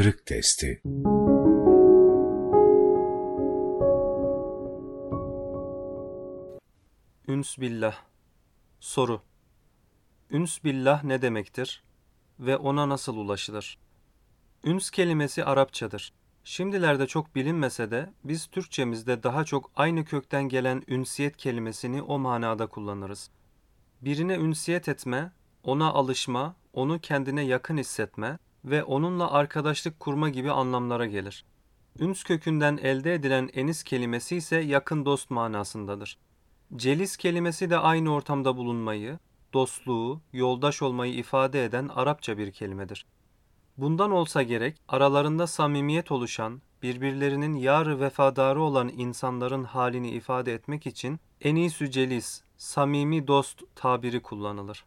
Kırık Testi Üns billah Soru Üns billah ne demektir ve ona nasıl ulaşılır? Üns kelimesi Arapçadır. Şimdilerde çok bilinmese de biz Türkçemizde daha çok aynı kökten gelen ünsiyet kelimesini o manada kullanırız. Birine ünsiyet etme, ona alışma, onu kendine yakın hissetme ve onunla arkadaşlık kurma gibi anlamlara gelir. Üns kökünden elde edilen enis kelimesi ise yakın dost manasındadır. Celis kelimesi de aynı ortamda bulunmayı, dostluğu, yoldaş olmayı ifade eden Arapça bir kelimedir. Bundan olsa gerek aralarında samimiyet oluşan, birbirlerinin yar vefadarı olan insanların halini ifade etmek için enisü celis, samimi dost tabiri kullanılır.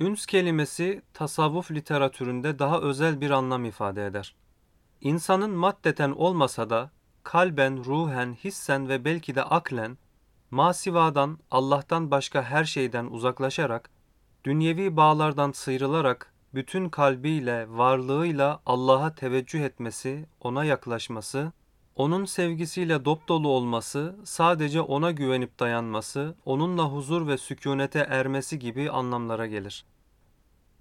Üns kelimesi tasavvuf literatüründe daha özel bir anlam ifade eder. İnsanın maddeten olmasa da kalben, ruhen, hissen ve belki de aklen masivadan, Allah'tan başka her şeyden uzaklaşarak, dünyevi bağlardan sıyrılarak bütün kalbiyle, varlığıyla Allah'a teveccüh etmesi, ona yaklaşması, onun sevgisiyle dopdolu olması, sadece ona güvenip dayanması, onunla huzur ve sükunete ermesi gibi anlamlara gelir.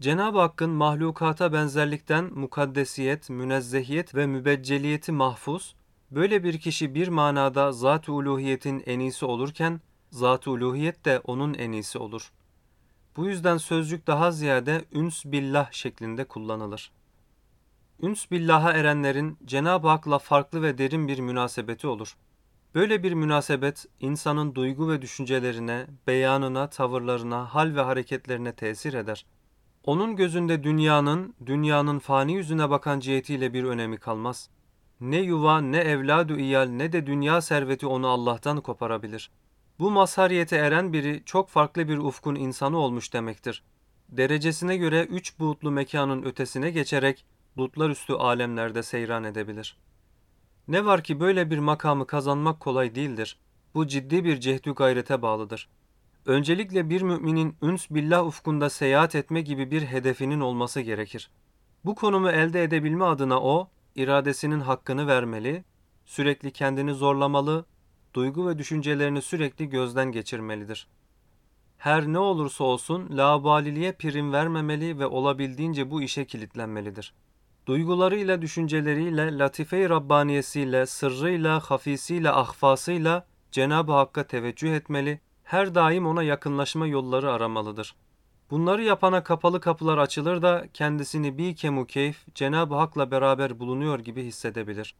Cenab-ı Hakk'ın mahlukata benzerlikten mukaddesiyet, münezzehiyet ve mübecceliyeti mahfuz, böyle bir kişi bir manada zat-ı uluhiyetin en iyisi olurken, zat-ı uluhiyet de onun en iyisi olur. Bu yüzden sözcük daha ziyade üns billah şeklinde kullanılır. Üns billaha erenlerin Cenab-ı Hak'la farklı ve derin bir münasebeti olur. Böyle bir münasebet insanın duygu ve düşüncelerine, beyanına, tavırlarına, hal ve hareketlerine tesir eder. Onun gözünde dünyanın, dünyanın fani yüzüne bakan cihetiyle bir önemi kalmaz. Ne yuva, ne evladu iyal, ne de dünya serveti onu Allah'tan koparabilir. Bu mazhariyete eren biri çok farklı bir ufkun insanı olmuş demektir. Derecesine göre üç buğutlu mekanın ötesine geçerek bulutlar üstü alemlerde seyran edebilir. Ne var ki böyle bir makamı kazanmak kolay değildir. Bu ciddi bir cehdü gayrete bağlıdır. Öncelikle bir müminin üns billah ufkunda seyahat etme gibi bir hedefinin olması gerekir. Bu konumu elde edebilme adına o, iradesinin hakkını vermeli, sürekli kendini zorlamalı, duygu ve düşüncelerini sürekli gözden geçirmelidir. Her ne olursa olsun labaliliğe prim vermemeli ve olabildiğince bu işe kilitlenmelidir. Duygularıyla, düşünceleriyle, latife-i Rabbaniyesiyle, sırrıyla, hafisiyle, ahfasıyla Cenab-ı Hakk'a teveccüh etmeli, her daim ona yakınlaşma yolları aramalıdır. Bunları yapana kapalı kapılar açılır da kendisini bir kemu keyf Cenab-ı Hak'la beraber bulunuyor gibi hissedebilir.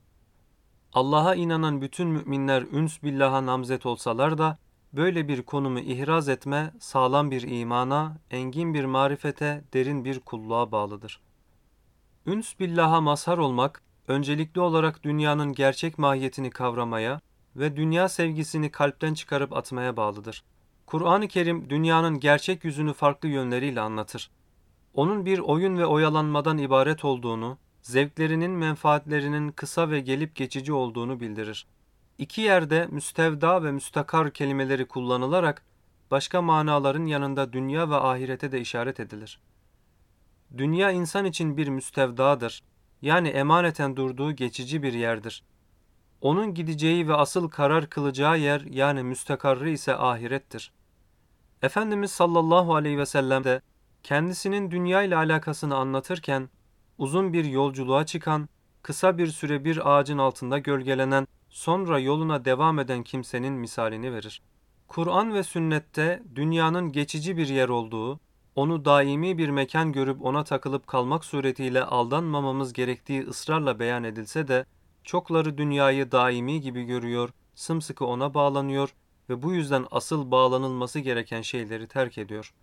Allah'a inanan bütün müminler üns billaha namzet olsalar da böyle bir konumu ihraz etme sağlam bir imana, engin bir marifete, derin bir kulluğa bağlıdır. Üns billaha mazhar olmak, öncelikli olarak dünyanın gerçek mahiyetini kavramaya ve dünya sevgisini kalpten çıkarıp atmaya bağlıdır. Kur'an-ı Kerim dünyanın gerçek yüzünü farklı yönleriyle anlatır. Onun bir oyun ve oyalanmadan ibaret olduğunu, zevklerinin menfaatlerinin kısa ve gelip geçici olduğunu bildirir. İki yerde müstevda ve müstakar kelimeleri kullanılarak başka manaların yanında dünya ve ahirete de işaret edilir. Dünya insan için bir müstevdadır. Yani emaneten durduğu geçici bir yerdir. Onun gideceği ve asıl karar kılacağı yer yani müstakarrı ise ahirettir. Efendimiz sallallahu aleyhi ve sellem de kendisinin dünya ile alakasını anlatırken uzun bir yolculuğa çıkan, kısa bir süre bir ağacın altında gölgelenen, sonra yoluna devam eden kimsenin misalini verir. Kur'an ve sünnette dünyanın geçici bir yer olduğu, onu daimi bir mekan görüp ona takılıp kalmak suretiyle aldanmamamız gerektiği ısrarla beyan edilse de, çokları dünyayı daimi gibi görüyor, sımsıkı ona bağlanıyor ve bu yüzden asıl bağlanılması gereken şeyleri terk ediyor.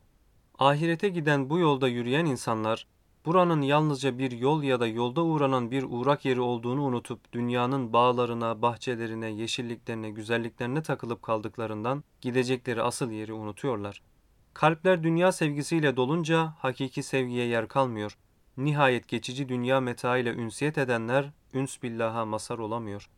Ahirete giden bu yolda yürüyen insanlar, buranın yalnızca bir yol ya da yolda uğranan bir uğrak yeri olduğunu unutup dünyanın bağlarına, bahçelerine, yeşilliklerine, güzelliklerine takılıp kaldıklarından gidecekleri asıl yeri unutuyorlar. Kalpler dünya sevgisiyle dolunca hakiki sevgiye yer kalmıyor. Nihayet geçici dünya meta ile ünsiyet edenler üns billaha masar olamıyor.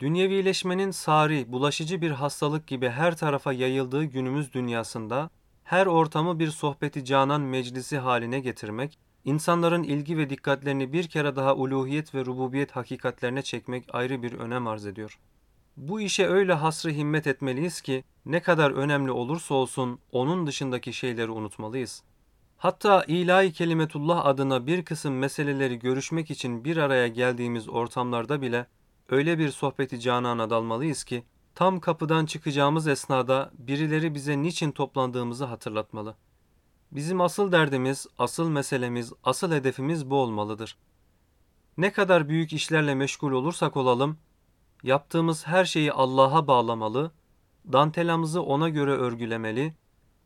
Dünyevileşmenin sari, bulaşıcı bir hastalık gibi her tarafa yayıldığı günümüz dünyasında her ortamı bir sohbeti canan meclisi haline getirmek, insanların ilgi ve dikkatlerini bir kere daha uluhiyet ve rububiyet hakikatlerine çekmek ayrı bir önem arz ediyor. Bu işe öyle hasrı himmet etmeliyiz ki ne kadar önemli olursa olsun onun dışındaki şeyleri unutmalıyız. Hatta ilahi kelimetullah adına bir kısım meseleleri görüşmek için bir araya geldiğimiz ortamlarda bile öyle bir sohbeti canana dalmalıyız ki tam kapıdan çıkacağımız esnada birileri bize niçin toplandığımızı hatırlatmalı. Bizim asıl derdimiz, asıl meselemiz, asıl hedefimiz bu olmalıdır. Ne kadar büyük işlerle meşgul olursak olalım, yaptığımız her şeyi Allah'a bağlamalı, dantelamızı ona göre örgülemeli,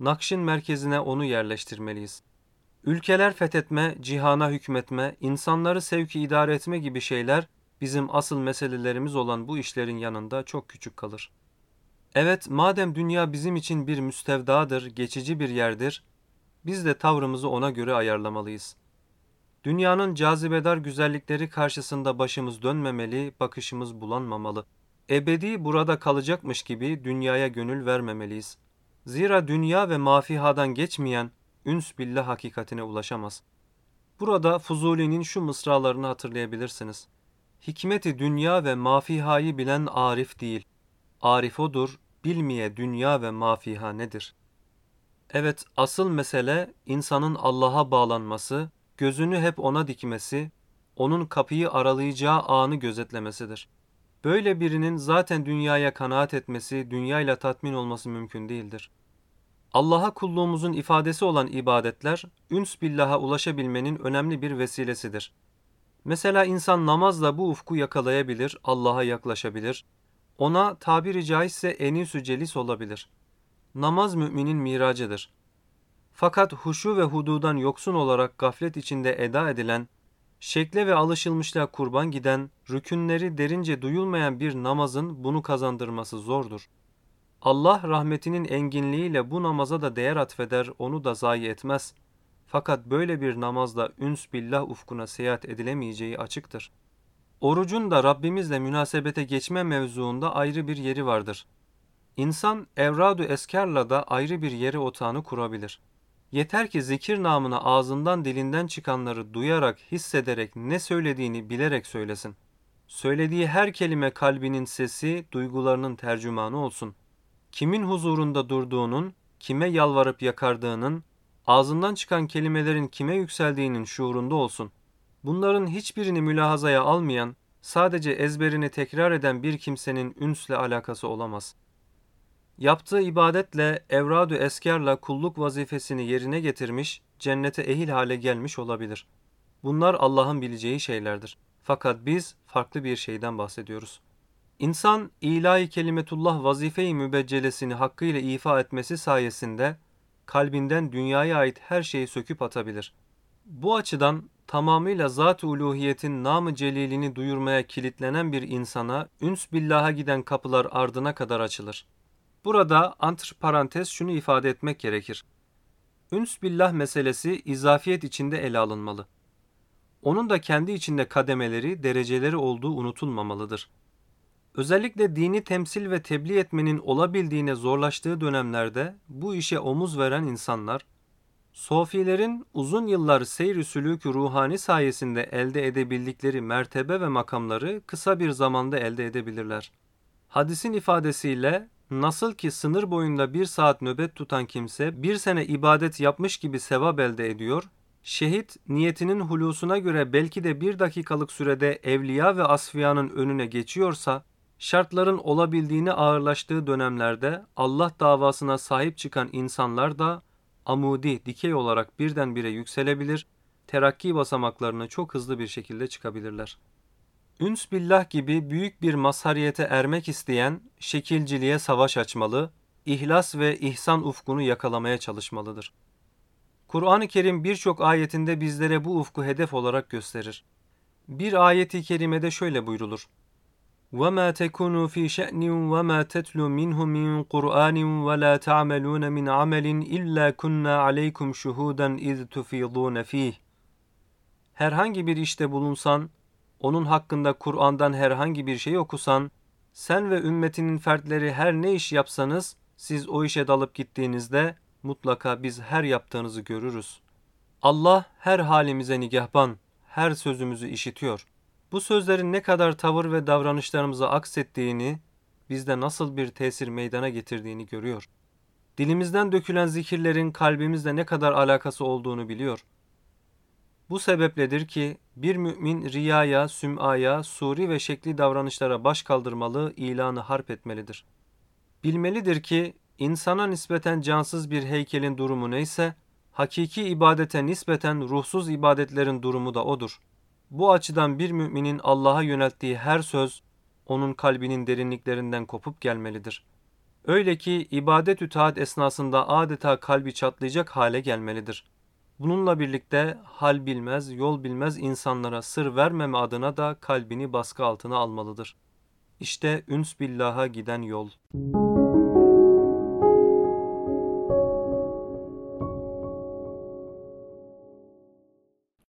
nakşin merkezine onu yerleştirmeliyiz. Ülkeler fethetme, cihana hükmetme, insanları sevki idare etme gibi şeyler bizim asıl meselelerimiz olan bu işlerin yanında çok küçük kalır. Evet, madem dünya bizim için bir müstevdadır, geçici bir yerdir, biz de tavrımızı ona göre ayarlamalıyız. Dünyanın cazibedar güzellikleri karşısında başımız dönmemeli, bakışımız bulanmamalı. Ebedi burada kalacakmış gibi dünyaya gönül vermemeliyiz. Zira dünya ve mafihadan geçmeyen üns billah hakikatine ulaşamaz. Burada Fuzuli'nin şu mısralarını hatırlayabilirsiniz. Hikmeti dünya ve mafihayı bilen arif değil. Arif odur, bilmeye dünya ve mafiha nedir? Evet, asıl mesele insanın Allah'a bağlanması, gözünü hep ona dikmesi, onun kapıyı aralayacağı anı gözetlemesidir. Böyle birinin zaten dünyaya kanaat etmesi, dünyayla tatmin olması mümkün değildir. Allah'a kulluğumuzun ifadesi olan ibadetler, üns billaha ulaşabilmenin önemli bir vesilesidir. Mesela insan namazla bu ufku yakalayabilir, Allah'a yaklaşabilir, ona tabiri caizse enisü celis olabilir. Namaz müminin miracıdır. Fakat huşu ve hududan yoksun olarak gaflet içinde eda edilen, şekle ve alışılmışlığa kurban giden, rükünleri derince duyulmayan bir namazın bunu kazandırması zordur. Allah rahmetinin enginliğiyle bu namaza da değer atfeder, onu da zayi etmez. Fakat böyle bir namazda üns billah ufkuna seyahat edilemeyeceği açıktır. Orucun da Rabbimizle münasebete geçme mevzuunda ayrı bir yeri vardır. İnsan evradu eskarla da ayrı bir yeri otağını kurabilir. Yeter ki zikir namına ağzından dilinden çıkanları duyarak, hissederek, ne söylediğini bilerek söylesin. Söylediği her kelime kalbinin sesi, duygularının tercümanı olsun. Kimin huzurunda durduğunun, kime yalvarıp yakardığının, ağzından çıkan kelimelerin kime yükseldiğinin şuurunda olsun. Bunların hiçbirini mülahazaya almayan, sadece ezberini tekrar eden bir kimsenin ünsle alakası olamaz. Yaptığı ibadetle, evradu eskarla kulluk vazifesini yerine getirmiş, cennete ehil hale gelmiş olabilir. Bunlar Allah'ın bileceği şeylerdir. Fakat biz farklı bir şeyden bahsediyoruz. İnsan ilahi kelimetullah vazife-i mübeccelesini hakkıyla ifa etmesi sayesinde kalbinden dünyaya ait her şeyi söküp atabilir. Bu açıdan tamamıyla zat-ı uluhiyetin namı celilini duyurmaya kilitlenen bir insana üns billaha giden kapılar ardına kadar açılır. Burada antr parantez şunu ifade etmek gerekir. Üns billah meselesi izafiyet içinde ele alınmalı. Onun da kendi içinde kademeleri, dereceleri olduğu unutulmamalıdır. Özellikle dini temsil ve tebliğ etmenin olabildiğine zorlaştığı dönemlerde bu işe omuz veren insanlar, Sofilerin uzun yıllar seyr-i ruhani sayesinde elde edebildikleri mertebe ve makamları kısa bir zamanda elde edebilirler. Hadisin ifadesiyle nasıl ki sınır boyunda bir saat nöbet tutan kimse bir sene ibadet yapmış gibi sevap elde ediyor, şehit niyetinin hulusuna göre belki de bir dakikalık sürede evliya ve asfiyanın önüne geçiyorsa, şartların olabildiğini ağırlaştığı dönemlerde Allah davasına sahip çıkan insanlar da amudi, dikey olarak birdenbire yükselebilir, terakki basamaklarını çok hızlı bir şekilde çıkabilirler. Üns billah gibi büyük bir mazhariyete ermek isteyen şekilciliğe savaş açmalı, ihlas ve ihsan ufkunu yakalamaya çalışmalıdır. Kur'an-ı Kerim birçok ayetinde bizlere bu ufku hedef olarak gösterir. Bir ayeti kerimede şöyle buyrulur. وما تكونوا في شأن وما تتلو منه من قرآن ولا تعملون من عمل إلا كنا عليكم شهودا إذ تفيضون فيه. Herhangi bir işte bulunsan, onun hakkında Kur'an'dan herhangi bir şey okusan, sen ve ümmetinin fertleri her ne iş yapsanız, siz o işe dalıp gittiğinizde mutlaka biz her yaptığınızı görürüz. Allah her halimize nigahban, her sözümüzü işitiyor. Bu sözlerin ne kadar tavır ve davranışlarımıza aksettiğini, bizde nasıl bir tesir meydana getirdiğini görüyor. Dilimizden dökülen zikirlerin kalbimizle ne kadar alakası olduğunu biliyor. Bu sebepledir ki bir mümin riyaya, sümaya, suri ve şekli davranışlara baş kaldırmalı, ilanı harp etmelidir. Bilmelidir ki insana nispeten cansız bir heykelin durumu neyse, hakiki ibadete nispeten ruhsuz ibadetlerin durumu da odur. Bu açıdan bir müminin Allah'a yönelttiği her söz, onun kalbinin derinliklerinden kopup gelmelidir. Öyle ki ibadet itaat esnasında adeta kalbi çatlayacak hale gelmelidir. Bununla birlikte hal bilmez, yol bilmez insanlara sır vermeme adına da kalbini baskı altına almalıdır. İşte üns billaha giden yol.